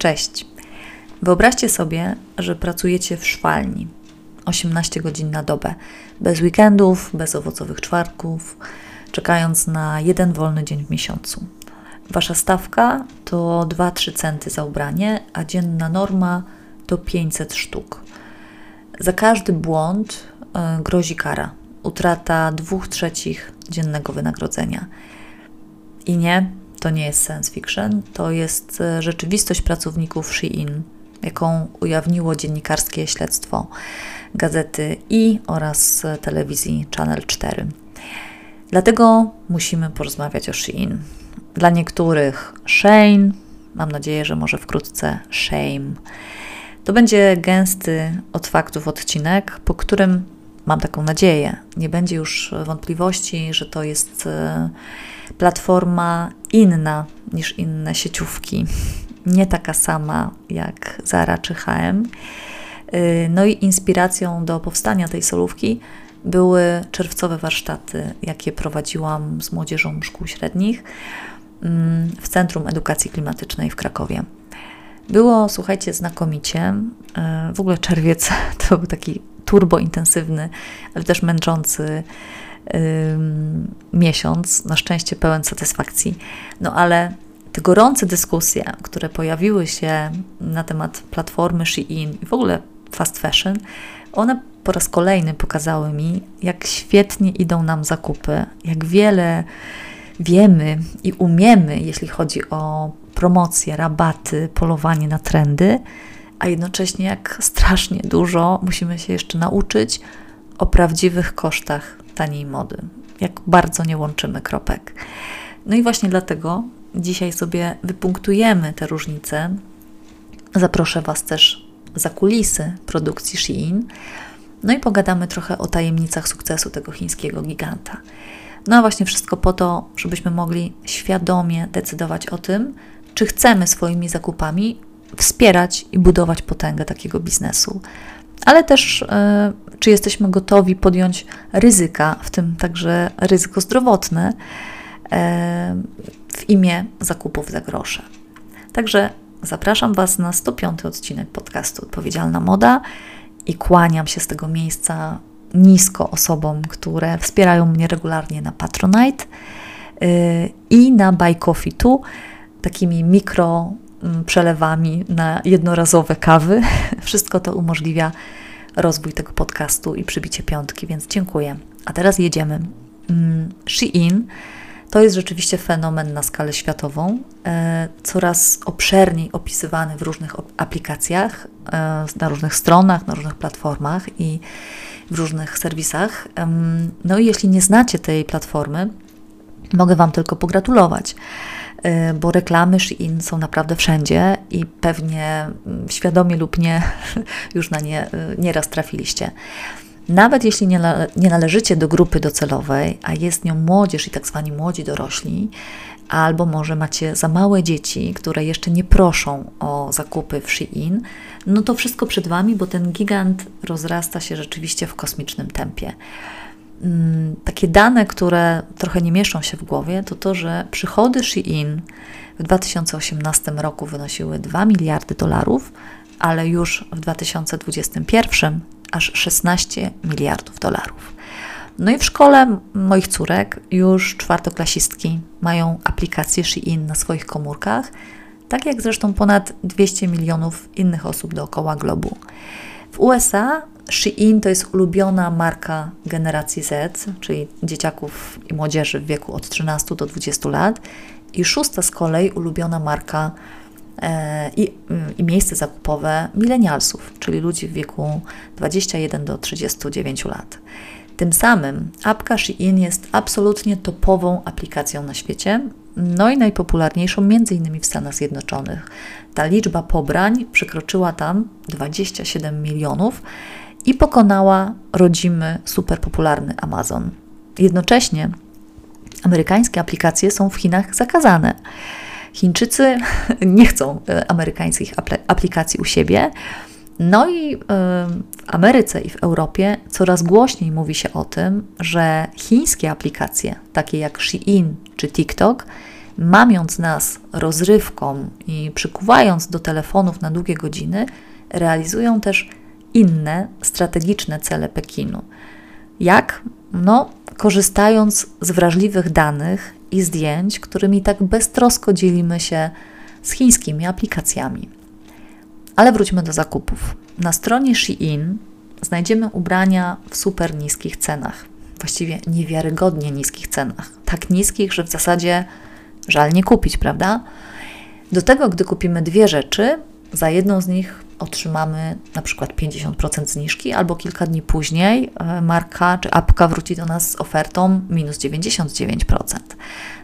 Cześć. Wyobraźcie sobie, że pracujecie w szwalni 18 godzin na dobę, bez weekendów, bez owocowych czwartków, czekając na jeden wolny dzień w miesiącu. Wasza stawka to 2-3 centy za ubranie, a dzienna norma to 500 sztuk. Za każdy błąd y, grozi kara, utrata 2 trzecich dziennego wynagrodzenia. I nie, to nie jest science fiction, to jest e, rzeczywistość pracowników Shein, jaką ujawniło dziennikarskie śledztwo gazety i oraz telewizji Channel 4. Dlatego musimy porozmawiać o Shein. Dla niektórych Shane, mam nadzieję, że może wkrótce Shame. To będzie gęsty od faktów odcinek, po którym mam taką nadzieję, nie będzie już wątpliwości, że to jest e, platforma inna niż inne sieciówki, nie taka sama jak Zara czy H&M. No i inspiracją do powstania tej solówki były czerwcowe warsztaty, jakie prowadziłam z młodzieżą szkół średnich mm, w Centrum Edukacji Klimatycznej w Krakowie. Było, słuchajcie, znakomicie. E, w ogóle czerwiec to był taki turbo intensywny, ale też męczący miesiąc, na szczęście pełen satysfakcji. No ale te gorące dyskusje, które pojawiły się na temat platformy Shein i w ogóle fast fashion, one po raz kolejny pokazały mi, jak świetnie idą nam zakupy, jak wiele wiemy i umiemy, jeśli chodzi o promocje, rabaty, polowanie na trendy, a jednocześnie jak strasznie dużo musimy się jeszcze nauczyć o prawdziwych kosztach taniej mody. Jak bardzo nie łączymy kropek. No i właśnie dlatego dzisiaj sobie wypunktujemy te różnice. Zaproszę Was też za kulisy produkcji Shein. No i pogadamy trochę o tajemnicach sukcesu tego chińskiego giganta. No a właśnie wszystko po to, żebyśmy mogli świadomie decydować o tym, czy chcemy swoimi zakupami wspierać i budować potęgę takiego biznesu, ale też e, czy jesteśmy gotowi podjąć ryzyka, w tym także ryzyko zdrowotne, e, w imię zakupów za grosze. Także zapraszam Was na 105 odcinek podcastu Odpowiedzialna Moda i kłaniam się z tego miejsca nisko osobom, które wspierają mnie regularnie na Patronite e, i na Buy Coffee Tu, takimi mikro przelewami na jednorazowe kawy. Wszystko to umożliwia rozwój tego podcastu i przybicie piątki, więc dziękuję. A teraz jedziemy. Mm, Shein to jest rzeczywiście fenomen na skalę światową, e, coraz obszerniej opisywany w różnych aplikacjach, e, na różnych stronach, na różnych platformach i w różnych serwisach. No i jeśli nie znacie tej platformy, mogę Wam tylko pogratulować. Y, bo reklamy Shein są naprawdę wszędzie i pewnie mm, świadomie lub nie już na nie y, nieraz trafiliście. Nawet jeśli nie, nie należycie do grupy docelowej, a jest nią młodzież i tak zwani młodzi dorośli, albo może macie za małe dzieci, które jeszcze nie proszą o zakupy w Shein, no to wszystko przed Wami, bo ten gigant rozrasta się rzeczywiście w kosmicznym tempie. Mm, takie dane, które trochę nie mieszczą się w głowie, to to, że przychody Shein w 2018 roku wynosiły 2 miliardy dolarów, ale już w 2021 aż 16 miliardów dolarów. No i w szkole moich córek już czwartoklasistki mają aplikację Shein na swoich komórkach, tak jak zresztą ponad 200 milionów innych osób dookoła globu. W USA Shein to jest ulubiona marka generacji Z, czyli dzieciaków i młodzieży w wieku od 13 do 20 lat. I szósta z kolei ulubiona marka e, i, i miejsce zakupowe milenialsów, czyli ludzi w wieku 21 do 39 lat. Tym samym apka Shein jest absolutnie topową aplikacją na świecie, no i najpopularniejszą innymi w Stanach Zjednoczonych. Ta liczba pobrań przekroczyła tam 27 milionów i pokonała rodzimy, superpopularny Amazon. Jednocześnie amerykańskie aplikacje są w Chinach zakazane. Chińczycy nie chcą e, amerykańskich aplikacji u siebie. No i e, w Ameryce i w Europie coraz głośniej mówi się o tym, że chińskie aplikacje, takie jak Shein czy TikTok, mamiąc nas rozrywką i przykuwając do telefonów na długie godziny, realizują też inne strategiczne cele Pekinu. Jak? No, korzystając z wrażliwych danych i zdjęć, którymi tak beztrosko dzielimy się z chińskimi aplikacjami. Ale wróćmy do zakupów. Na stronie Shein znajdziemy ubrania w super niskich cenach. Właściwie niewiarygodnie niskich cenach. Tak niskich, że w zasadzie żal nie kupić, prawda? Do tego, gdy kupimy dwie rzeczy, za jedną z nich otrzymamy na przykład 50% zniżki, albo kilka dni później e, marka czy apka wróci do nas z ofertą minus 99%.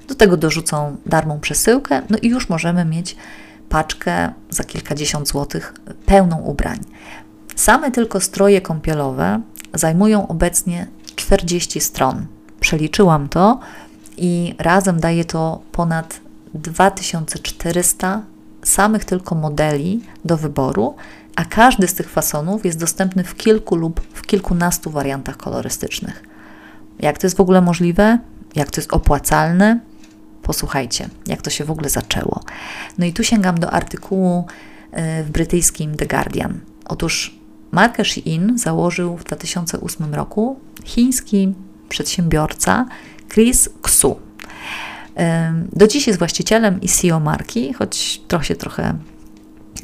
Do tego dorzucą darmą przesyłkę, no i już możemy mieć paczkę za kilkadziesiąt złotych pełną ubrań. Same tylko stroje kąpielowe zajmują obecnie 40 stron. Przeliczyłam to i razem daje to ponad 2400 samych tylko modeli do wyboru, a każdy z tych fasonów jest dostępny w kilku lub w kilkunastu wariantach kolorystycznych. Jak to jest w ogóle możliwe? Jak to jest opłacalne? Posłuchajcie, jak to się w ogóle zaczęło. No i tu sięgam do artykułu y, w brytyjskim The Guardian. Otóż markę Shein założył w 2008 roku chiński przedsiębiorca Chris Xu. Do dziś jest właścicielem i CEO marki, choć trochę się trochę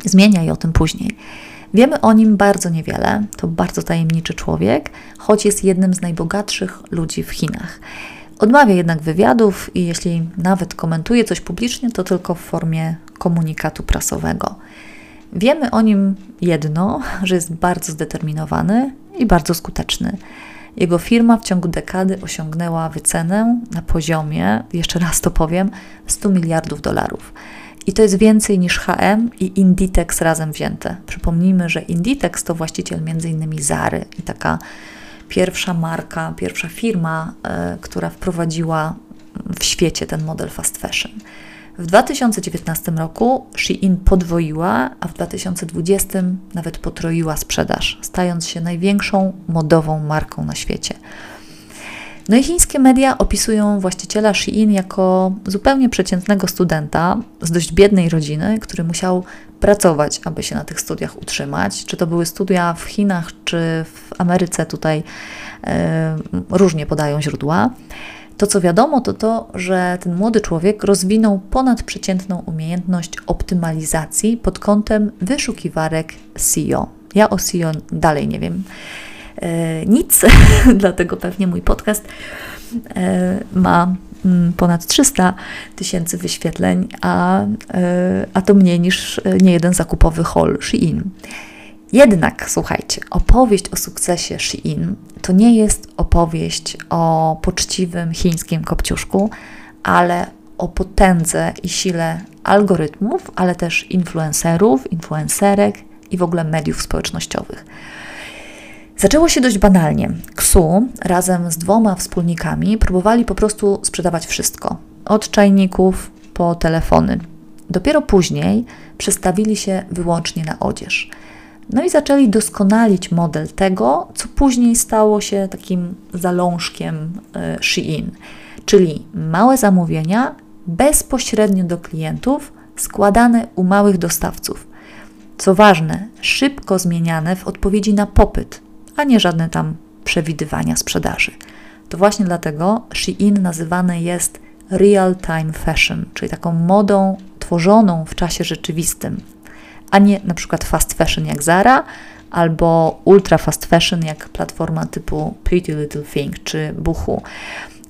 zmienia i o tym później. Wiemy o nim bardzo niewiele. To bardzo tajemniczy człowiek, choć jest jednym z najbogatszych ludzi w Chinach. Odmawia jednak wywiadów i jeśli nawet komentuje coś publicznie, to tylko w formie komunikatu prasowego. Wiemy o nim jedno, że jest bardzo zdeterminowany i bardzo skuteczny. Jego firma w ciągu dekady osiągnęła wycenę na poziomie, jeszcze raz to powiem, 100 miliardów dolarów. I to jest więcej niż HM i Inditex razem wzięte. Przypomnijmy, że Inditex to właściciel m.in. Zary i taka pierwsza marka, pierwsza firma, y, która wprowadziła w świecie ten model fast fashion. W 2019 roku Shein podwoiła, a w 2020 nawet potroiła sprzedaż, stając się największą modową marką na świecie. No i chińskie media opisują właściciela Shein jako zupełnie przeciętnego studenta z dość biednej rodziny, który musiał pracować, aby się na tych studiach utrzymać. Czy to były studia w Chinach, czy w Ameryce, tutaj yy, różnie podają źródła. To, co wiadomo, to to, że ten młody człowiek rozwinął ponadprzeciętną umiejętność optymalizacji pod kątem wyszukiwarek SEO. Ja o SEO dalej nie wiem e, nic, dlatego pewnie mój podcast e, ma mm, ponad 300 tysięcy wyświetleń, a, e, a to mniej niż nie jeden zakupowy haul Shein. Jednak, słuchajcie, opowieść o sukcesie Shein to nie jest opowieść o poczciwym chińskim kopciuszku, ale o potędze i sile algorytmów, ale też influencerów, influencerek i w ogóle mediów społecznościowych. Zaczęło się dość banalnie. Ksu razem z dwoma wspólnikami próbowali po prostu sprzedawać wszystko, od czajników po telefony. Dopiero później przestawili się wyłącznie na odzież. No i zaczęli doskonalić model tego, co później stało się takim zalążkiem e, Shein, czyli małe zamówienia bezpośrednio do klientów, składane u małych dostawców. Co ważne, szybko zmieniane w odpowiedzi na popyt, a nie żadne tam przewidywania sprzedaży. To właśnie dlatego Shein nazywany jest real-time fashion, czyli taką modą tworzoną w czasie rzeczywistym, a nie na przykład fast fashion jak Zara albo ultra fast fashion jak platforma typu Pretty Little Thing czy Buchu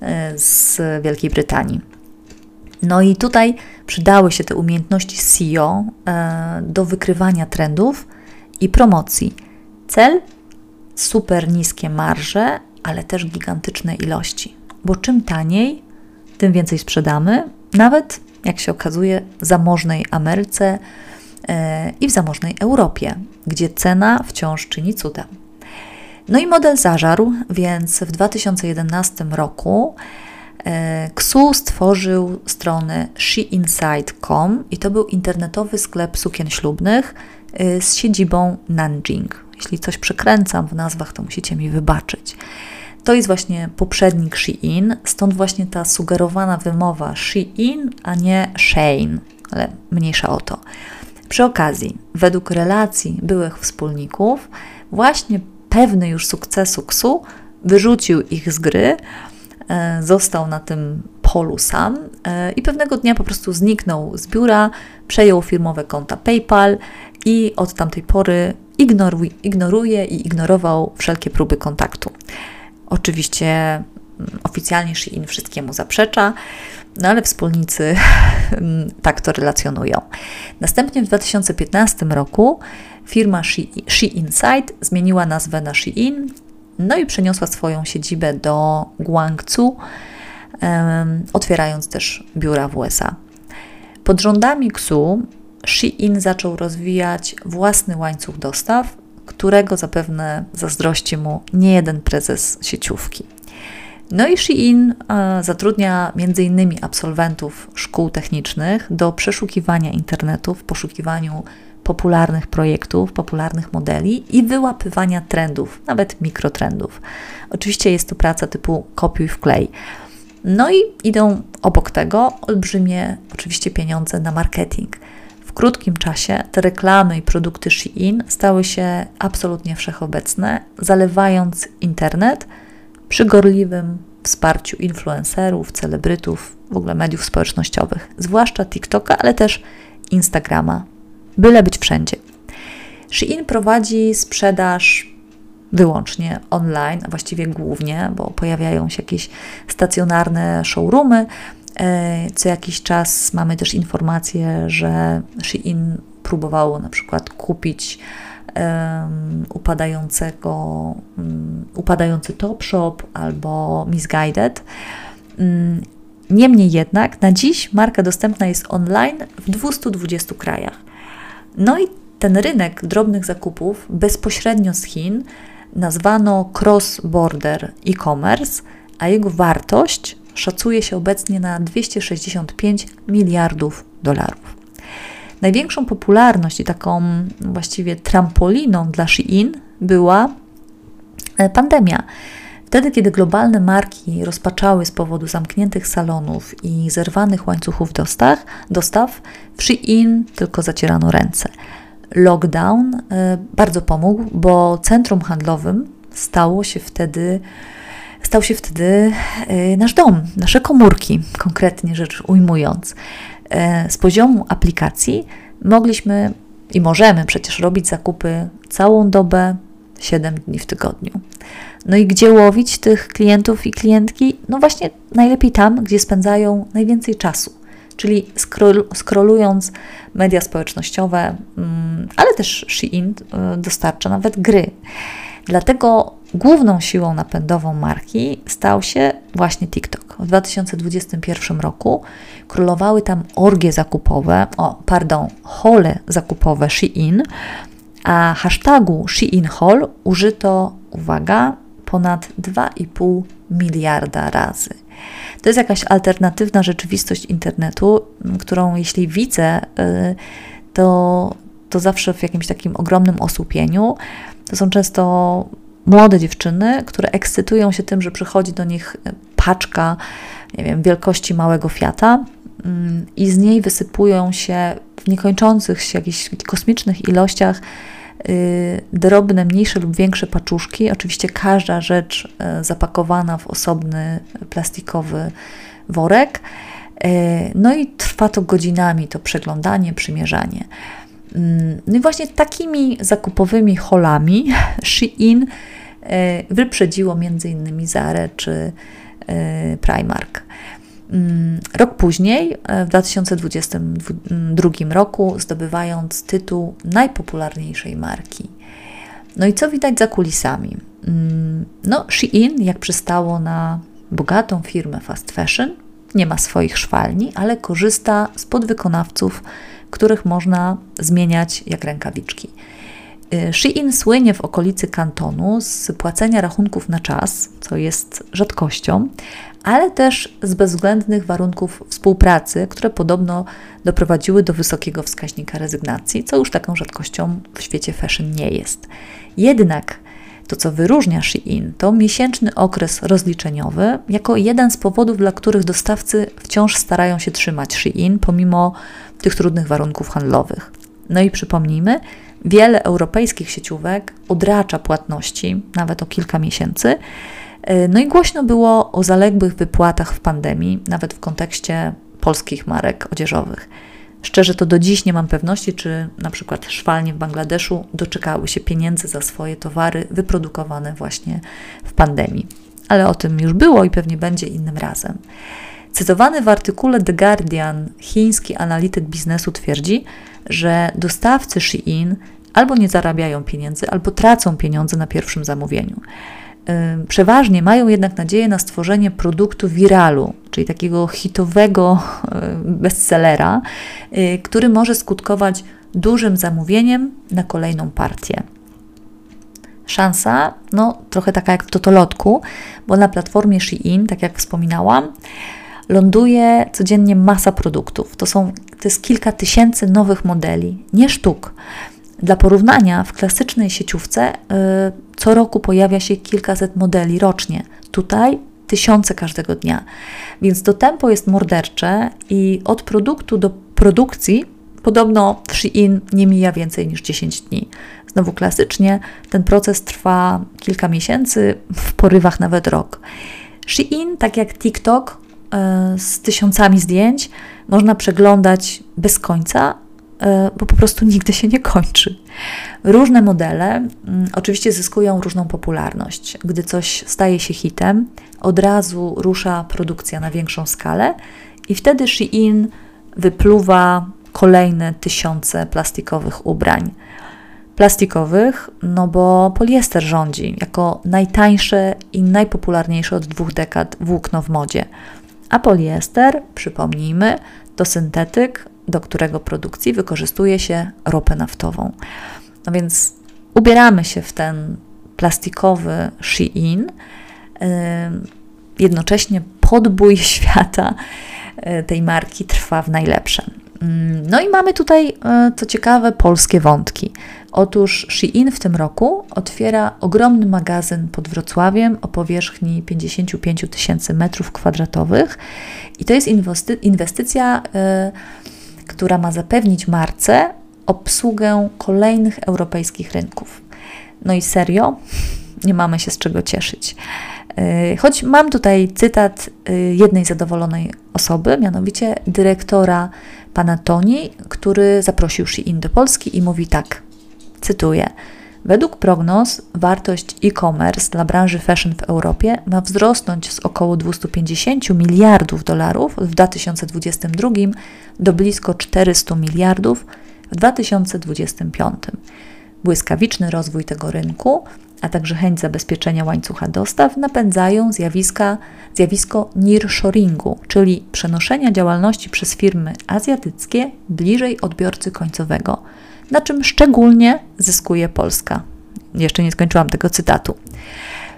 e, z Wielkiej Brytanii. No i tutaj przydały się te umiejętności SEO e, do wykrywania trendów i promocji. Cel? Super niskie marże, ale też gigantyczne ilości. Bo czym taniej, tym więcej sprzedamy, nawet jak się okazuje, zamożnej Ameryce i w zamożnej Europie, gdzie cena wciąż czyni cuda. No i model zażarł, więc w 2011 roku Ksu e, stworzył stronę sheinside.com i to był internetowy sklep sukien ślubnych e, z siedzibą Nanjing. Jeśli coś przekręcam w nazwach, to musicie mi wybaczyć. to jest właśnie poprzednik Shein, stąd właśnie ta sugerowana wymowa Shein, a nie Shane, ale mniejsza o to. Przy okazji, według relacji byłych wspólników, właśnie pewny już sukcesu KSU wyrzucił ich z gry, e, został na tym polu sam e, i pewnego dnia po prostu zniknął z biura, przejął firmowe konta PayPal i od tamtej pory ignoruje i ignorował wszelkie próby kontaktu. Oczywiście mm, oficjalnie Shein wszystkiemu zaprzecza, no ale wspólnicy tak to relacjonują. Następnie w 2015 roku firma Shein Site zmieniła nazwę na Shein, no i przeniosła swoją siedzibę do Guangzhou, otwierając też biura w USA. Pod rządami KSU Shein zaczął rozwijać własny łańcuch dostaw, którego zapewne zazdrości mu niejeden prezes sieciówki. No i Shein e, zatrudnia m.in. absolwentów szkół technicznych do przeszukiwania internetu w poszukiwaniu popularnych projektów, popularnych modeli i wyłapywania trendów, nawet mikrotrendów. Oczywiście jest to praca typu kopiuj wklej. No i idą obok tego olbrzymie oczywiście pieniądze na marketing. W krótkim czasie te reklamy i produkty Shein stały się absolutnie wszechobecne, zalewając internet przy gorliwym wsparciu influencerów, celebrytów, w ogóle mediów społecznościowych, zwłaszcza TikToka, ale też Instagrama, byle być wszędzie. Shein prowadzi sprzedaż wyłącznie online, a właściwie głównie, bo pojawiają się jakieś stacjonarne showroomy. E, co jakiś czas mamy też informacje, że Shein próbowało na przykład kupić upadającego, um, upadający Topshop albo Misguided. Um, Niemniej jednak na dziś marka dostępna jest online w 220 krajach. No i ten rynek drobnych zakupów bezpośrednio z Chin nazwano cross-border e-commerce, a jego wartość szacuje się obecnie na 265 miliardów dolarów. Największą popularność i taką właściwie trampoliną dla Shein była e, pandemia. Wtedy, kiedy globalne marki rozpaczały z powodu zamkniętych salonów i zerwanych łańcuchów dostaw, dostaw w Shein tylko zacierano ręce. Lockdown y, bardzo pomógł, bo centrum handlowym stało się wtedy, stał się wtedy y, nasz dom, nasze komórki, konkretnie rzecz ujmując. Y, z poziomu aplikacji mogliśmy i możemy przecież robić zakupy całą dobę, 7 dni w tygodniu. No i gdzie łowić tych klientów i klientki? No właśnie najlepiej tam, gdzie spędzają najwięcej czasu, czyli scroll, scrollując media społecznościowe, mm, ale też Shein y, dostarcza nawet gry. Dlatego główną siłą napędową marki stał się właśnie TikTok. W 2021 roku królowały tam orgie zakupowe, o, pardon, hole zakupowe Shein, a hashtagu Shein Hall użyto, uwaga, ponad 2,5 miliarda razy. To jest jakaś alternatywna rzeczywistość internetu, którą jeśli widzę, y, to, to zawsze w jakimś takim ogromnym osłupieniu. To są często młode dziewczyny, które ekscytują się tym, że przychodzi do nich paczka, nie wiem, wielkości małego Fiata mm, i z niej wysypują się w niekończących się jakichś kosmicznych ilościach y, drobne, mniejsze lub większe paczuszki. Oczywiście każda rzecz y, zapakowana w osobny plastikowy worek. No i trwa to godzinami, to przeglądanie, przymierzanie. Mm, no i właśnie takimi zakupowymi holami Shein wyprzedziło m.in. Zara czy Primark. Mm, rok później, e, w 2022 roku, zdobywając tytuł najpopularniejszej marki. No i co widać za kulisami? Mm, no, Shein, jak przystało na bogatą firmę fast fashion, nie ma swoich szwalni, ale korzysta z podwykonawców, których można zmieniać jak rękawiczki. E, Shein słynie w okolicy kantonu z płacenia rachunków na czas, co jest rzadkością, ale też z bezwzględnych warunków współpracy, które podobno doprowadziły do wysokiego wskaźnika rezygnacji, co już taką rzadkością w świecie fashion nie jest. Jednak To, co wyróżnia Shein, to miesięczny okres rozliczeniowy, jako jeden z powodów, dla których dostawcy wciąż starają się trzymać Shein, pomimo tych trudnych warunków handlowych. No i przypomnijmy, wiele europejskich sieciówek odracza płatności, nawet o kilka miesięcy. No i głośno było o zaległych wypłatach w pandemii, nawet w kontekście polskich marek odzieżowych. Szczerze to do dziś nie mam pewności, czy na przykład szwalnie w Bangladeszu doczekały się pieniędzy za swoje towary wyprodukowane właśnie w pandemii. Ale o tym już było i pewnie będzie innym razem. Cytowany w artykule The Guardian chiński analityk biznesu twierdzi, że dostawcy Shein albo nie zarabiają pieniędzy, albo tracą pieniądze na pierwszym zamówieniu. Przeważnie mają jednak nadzieję na stworzenie produktu viralu, czyli takiego hitowego bestsellera, y, który może skutkować dużym zamówieniem na kolejną partię. Szansa, no trochę taka jak w totolotku, bo na platformie Shein, tak jak wspominałam, ląduje codziennie masa produktów. To, są, to jest kilka tysięcy nowych modeli, nie sztuk. Dla porównania, w klasycznej sieciówce y, co roku pojawia się kilkaset modeli rocznie. Tutaj tysiące każdego dnia. Więc to tempo jest mordercze i od produktu do produkcji podobno w Shein nie mija więcej niż 10 dni. Znowu klasycznie ten proces trwa kilka miesięcy, w porywach nawet rok. Shein, tak jak TikTok, y, z tysiącami zdjęć, można przeglądać bez końca, E, bo po prostu nigdy się nie kończy. Różne modele mm, oczywiście zyskują różną popularność. Gdy coś staje się hitem, od razu rusza produkcja na większą skalę i wtedy Shein wypluwa kolejne tysiące plastikowych ubrań. Plastikowych, no bo poliester rządzi jako najtańsze i najpopularniejsze od dwóch dekad włókno w modzie. A poliester, przypomnijmy, to syntetyk do którego produkcji wykorzystuje się ropę naftową. No więc ubieramy się w ten plastikowy Shein, jednocześnie podbój świata y, tej marki trwa w najlepsze. Mm, no i mamy tutaj, y, co ciekawe, polskie wątki. Otóż Shein w tym roku otwiera ogromny magazyn pod Wrocławiem o powierzchni 55 tysięcy metrów kwadratowych i to jest inwestycja y, która ma zapewnić marce obsługę kolejnych europejskich rynków. No i serio, nie mamy się z czego cieszyć. Y, choć mam tutaj cytat y, jednej zadowolonej osoby, mianowicie dyrektora pana Toni, który zaprosił Shein do Polski i mówi tak, cytuję – Według prognoz wartość e-commerce dla branży fashion w Europie ma wzrosnąć z około 250 miliardów dolarów w 2022 do blisko 400 miliardów w 2025. Błyskawiczny rozwój tego rynku, a także chęć zabezpieczenia łańcucha dostaw napędzają zjawiska, zjawisko nearshoringu, czyli przenoszenia działalności przez firmy azjatyckie bliżej odbiorcy końcowego – na czym szczególnie zyskuje Polska. Jeszcze nie skończyłam tego cytatu.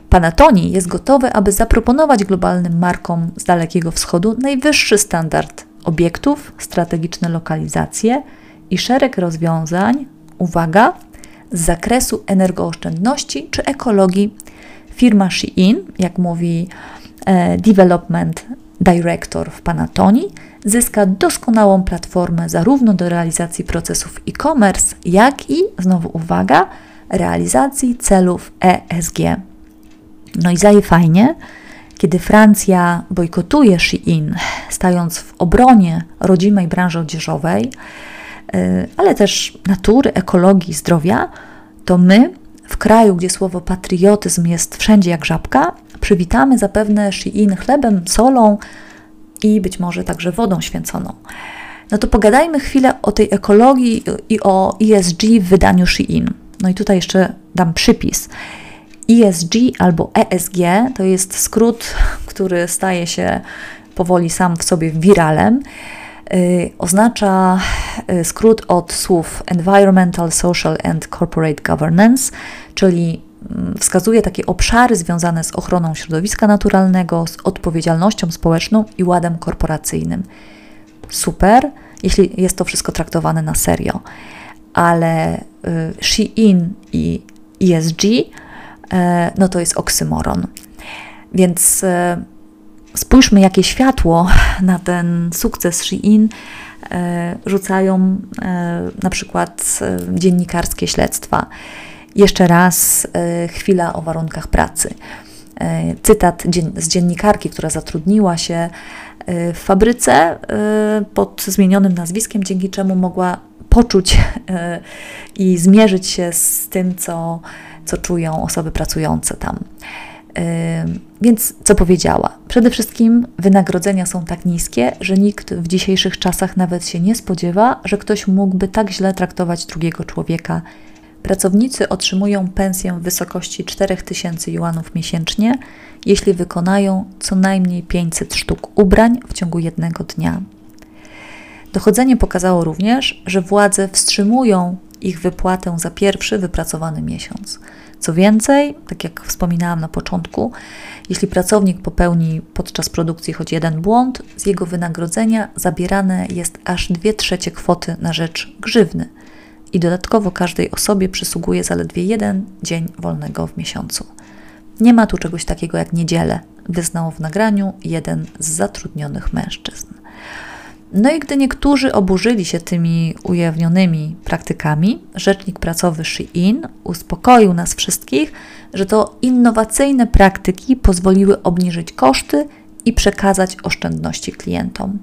Panatoni jest gotowy, aby zaproponować globalnym markom z Dalekiego Wschodu najwyższy standard obiektów, strategiczne lokalizacje i szereg rozwiązań, uwaga, z zakresu energooszczędności czy ekologii. Firma Shein, jak mówi e, Development Director w Panatoni, zyska doskonałą platformę zarówno do realizacji procesów e-commerce, jak i, znowu uwaga, realizacji celów ESG. No i zaje fajnie, kiedy Francja bojkotuje Shein, stając w obronie rodzimej branży odzieżowej, y, ale też natury, ekologii, zdrowia, to my w kraju, gdzie słowo patriotyzm jest wszędzie jak żabka, przywitamy zapewne Shein chlebem, solą, i być może także wodą święconą. No to pogadajmy chwilę o tej ekologii i o ESG w wydaniu Shein. No i tutaj jeszcze dam przypis. ESG albo ESG to jest skrót, który staje się powoli sam w sobie wiralem. Yy, oznacza yy, skrót od słów Environmental, Social and Corporate Governance, czyli wskazuje takie obszary związane z ochroną środowiska naturalnego, z odpowiedzialnością społeczną i ładem korporacyjnym. Super, jeśli jest to wszystko traktowane na serio, ale y, Shein i ESG no to jest oksymoron. Więc spójrzmy, jakie światło na ten sukces Shein rzucają na przykład dziennikarskie śledztwa. Jeszcze raz chwila o warunkach pracy. Cytat z dziennikarki, która zatrudniła się w fabryce pod zmienionym nazwiskiem, dzięki czemu mogła poczuć i zmierzyć się z tym, co, co czują osoby pracujące tam. Więc co powiedziała? Przede wszystkim wynagrodzenia są tak niskie, że nikt w dzisiejszych czasach nawet się nie spodziewa, że ktoś mógłby tak źle traktować drugiego człowieka. Pracownicy otrzymują pensję w wysokości 4000 juanów miesięcznie, jeśli wykonają co najmniej 500 sztuk ubrań w ciągu jednego dnia. Dochodzenie pokazało również, że władze wstrzymują ich wypłatę za pierwszy wypracowany miesiąc. Co więcej, tak jak wspominałam na początku, jeśli pracownik popełni podczas produkcji choć jeden błąd, z jego wynagrodzenia zabierane jest aż 2 trzecie kwoty na rzecz grzywny i dodatkowo każdej osobie przysługuje zaledwie jeden dzień wolnego w miesiącu. Nie ma tu czegoś takiego jak niedzielę, wyznał w nagraniu jeden z zatrudnionych mężczyzn. No i gdy niektórzy oburzyli się tymi ujawnionymi praktykami, rzecznik pracowy Shein uspokoił nas wszystkich, że to innowacyjne praktyki pozwoliły obniżyć koszty i przekazać oszczędności klientom.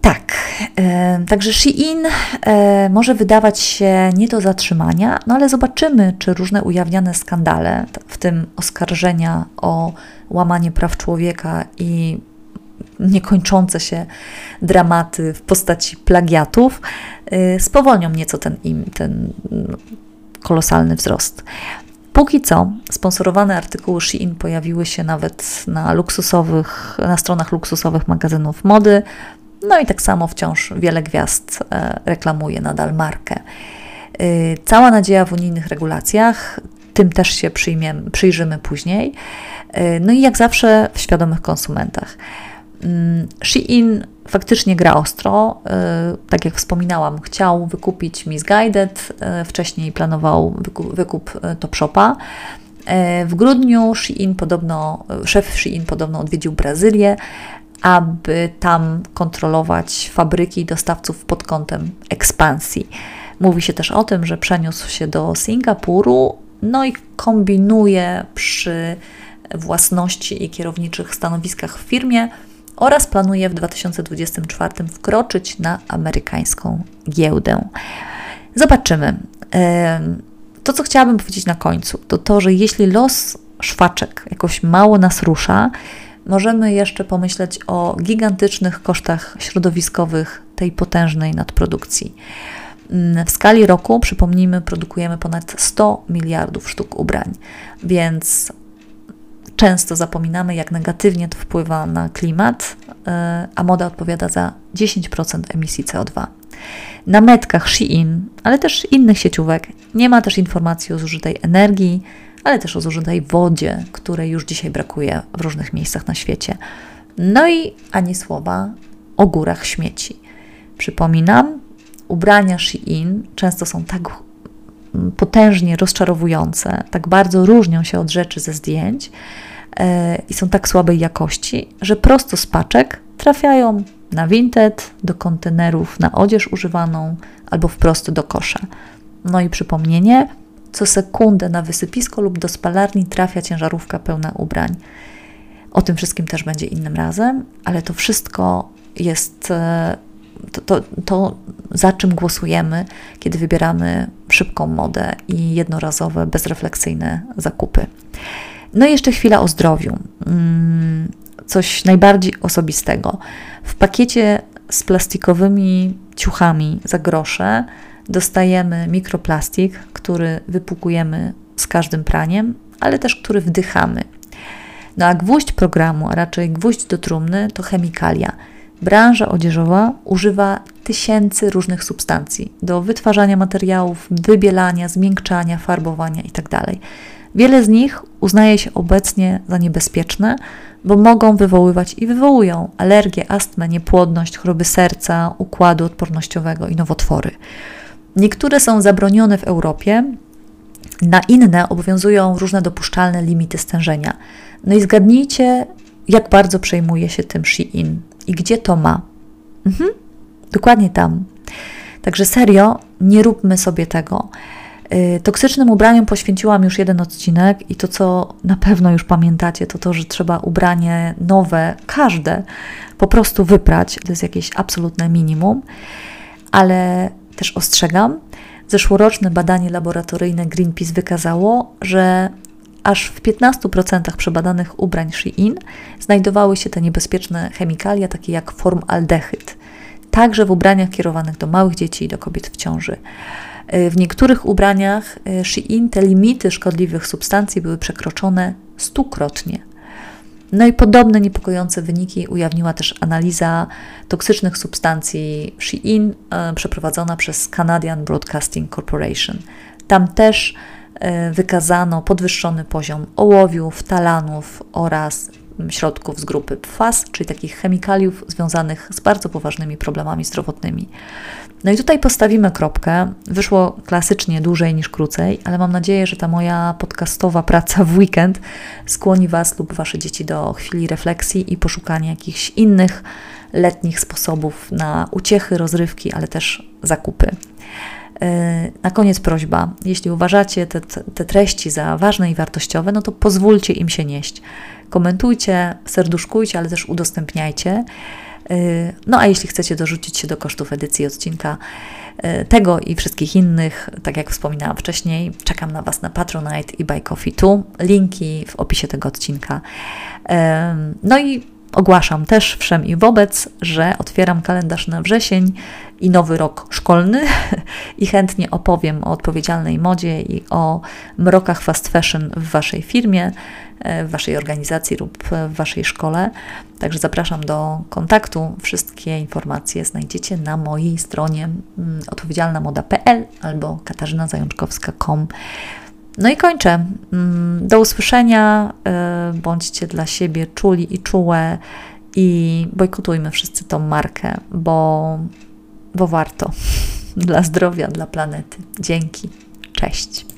Tak, e, także Shein e, może wydawać się nie do zatrzymania, no ale zobaczymy, czy różne ujawniane skandale, w tym oskarżenia o łamanie praw człowieka i niekończące się dramaty w postaci plagiatów y, spowolnią nieco ten, im, ten kolosalny wzrost. Póki co sponsorowane artykuły Shein pojawiły się nawet na luksusowych, na stronach luksusowych magazynów mody, no i tak samo wciąż wiele gwiazd e, reklamuje nadal markę. Y, cała nadzieja w unijnych regulacjach, tym też się przyjrzymy później. Y, no i jak zawsze w świadomych konsumentach. Mm, Shein faktycznie gra ostro. Tak jak wspominałam, chciał wykupić Misguided, wcześniej planował wykup Topshopa. W grudniu Shein podobno, szef Shein podobno odwiedził Brazylię, aby tam kontrolować fabryki i dostawców pod kątem ekspansji. Mówi się też o tym, że przeniósł się do Singapuru, no i kombinuje przy własności i kierowniczych stanowiskach w firmie oraz planuje w 2024 wkroczyć na amerykańską giełdę. Zobaczymy. To, co chciałabym powiedzieć na końcu, to to, że jeśli los szwaczek jakoś mało nas rusza, możemy jeszcze pomyśleć o gigantycznych kosztach środowiskowych tej potężnej nadprodukcji. Mm, w skali roku, przypomnijmy, produkujemy ponad 100 miliardów sztuk ubrań, więc Często zapominamy, jak negatywnie to wpływa na klimat, e, a moda odpowiada za 10% emisji CO2. Na metkach Shein, ale też innych sieciówek, nie ma też informacji o zużytej energii, ale też o zużytej wodzie, której już dzisiaj brakuje w różnych miejscach na świecie. No i ani słowa o górach śmieci. Przypominam, ubrania Shein często są tak potężnie rozczarowujące, tak bardzo różnią się od rzeczy ze zdjęć, E, i są tak słabej jakości, że prosto z paczek trafiają na Vinted, do kontenerów na odzież używaną albo wprost do kosza. No i przypomnienie, co sekundę na wysypisko lub do spalarni trafia ciężarówka pełna ubrań. O tym wszystkim też będzie innym razem, ale to wszystko jest e, to, to, to, za czym głosujemy, kiedy wybieramy szybką modę i jednorazowe, bezrefleksyjne zakupy. No i jeszcze chwila o zdrowiu. Mm, coś najbardziej osobistego. W pakiecie z plastikowymi ciuchami za grosze dostajemy mikroplastik, który wypłukujemy z każdym praniem, ale też który wdychamy. No a gwóźdź programu, a raczej gwóźdź do trumny to chemikalia. Branża odzieżowa używa tysięcy różnych substancji do wytwarzania materiałów, wybielania, zmiękczania, farbowania itd. Tak Wiele z nich uznaje się obecnie za niebezpieczne, bo mogą wywoływać i wywołują alergię, astmę, niepłodność, choroby serca, układu odpornościowego i nowotwory. Niektóre są zabronione w Europie, Na inne obowiązują różne dopuszczalne limity stężenia. No i zgadnijcie, jak bardzo przejmuje się tym Shein i gdzie to ma. Mhm, dokładnie tam. Także serio, nie róbmy sobie tego. Y, toksycznym ubraniom poświęciłam już jeden odcinek i to, co na pewno już pamiętacie, to to, że trzeba ubranie nowe, każde, po prostu wyprać. To jest jakieś absolutne minimum. Ale też ostrzegam, zeszłoroczne badanie laboratoryjne Greenpeace wykazało, że aż w 15% przebadanych ubrań Shein znajdowały się te niebezpieczne chemikalia, takie jak formaldehyd. Także w ubraniach kierowanych do małych dzieci i do kobiet w ciąży. W niektórych ubraniach e, Shein te limity szkodliwych substancji były przekroczone stukrotnie. No i podobne niepokojące wyniki ujawniła też analiza toksycznych substancji Shein e, przeprowadzona przez Canadian Broadcasting Corporation. Tam też e, wykazano podwyższony poziom ołowiów, talanów oraz środków z grupy PFAS, czyli takich chemikaliów związanych z bardzo poważnymi problemami zdrowotnymi. No i tutaj postawimy kropkę. Wyszło klasycznie dłużej niż krócej, ale mam nadzieję, że ta moja podcastowa praca w weekend skłoni Was lub Wasze dzieci do chwili refleksji i poszukania jakichś innych letnich sposobów na uciechy, rozrywki, ale też zakupy. E, na koniec prośba, jeśli uważacie te, te treści za ważne i wartościowe, no to pozwólcie im się nieść. Komentujcie, serduszkujcie, ale też udostępniajcie. Y, no a jeśli chcecie dorzucić się do kosztów edycji odcinka y, tego i wszystkich innych, tak jak wspominałam wcześniej, czekam na Was na Patronite i Buy Coffee tu. Linki w opisie tego odcinka. No i ogłaszam też wszem i wobec, że otwieram kalendarz na wrzesień i nowy rok szkolny i chętnie opowiem o odpowiedzialnej modzie i o mrokach fast fashion w Waszej firmie, w Waszej organizacji lub w Waszej szkole. Także zapraszam do kontaktu. Wszystkie informacje znajdziecie na mojej stronie mm, odpowiedzialnamoda.pl albo katarzynazajączkowska.com. No i kończę. Mm, do usłyszenia. E, bądźcie dla siebie czuli i czułe i bojkotujmy wszyscy tą markę, bo bo warto. Dla zdrowia, dla planety. Dzięki. Cześć.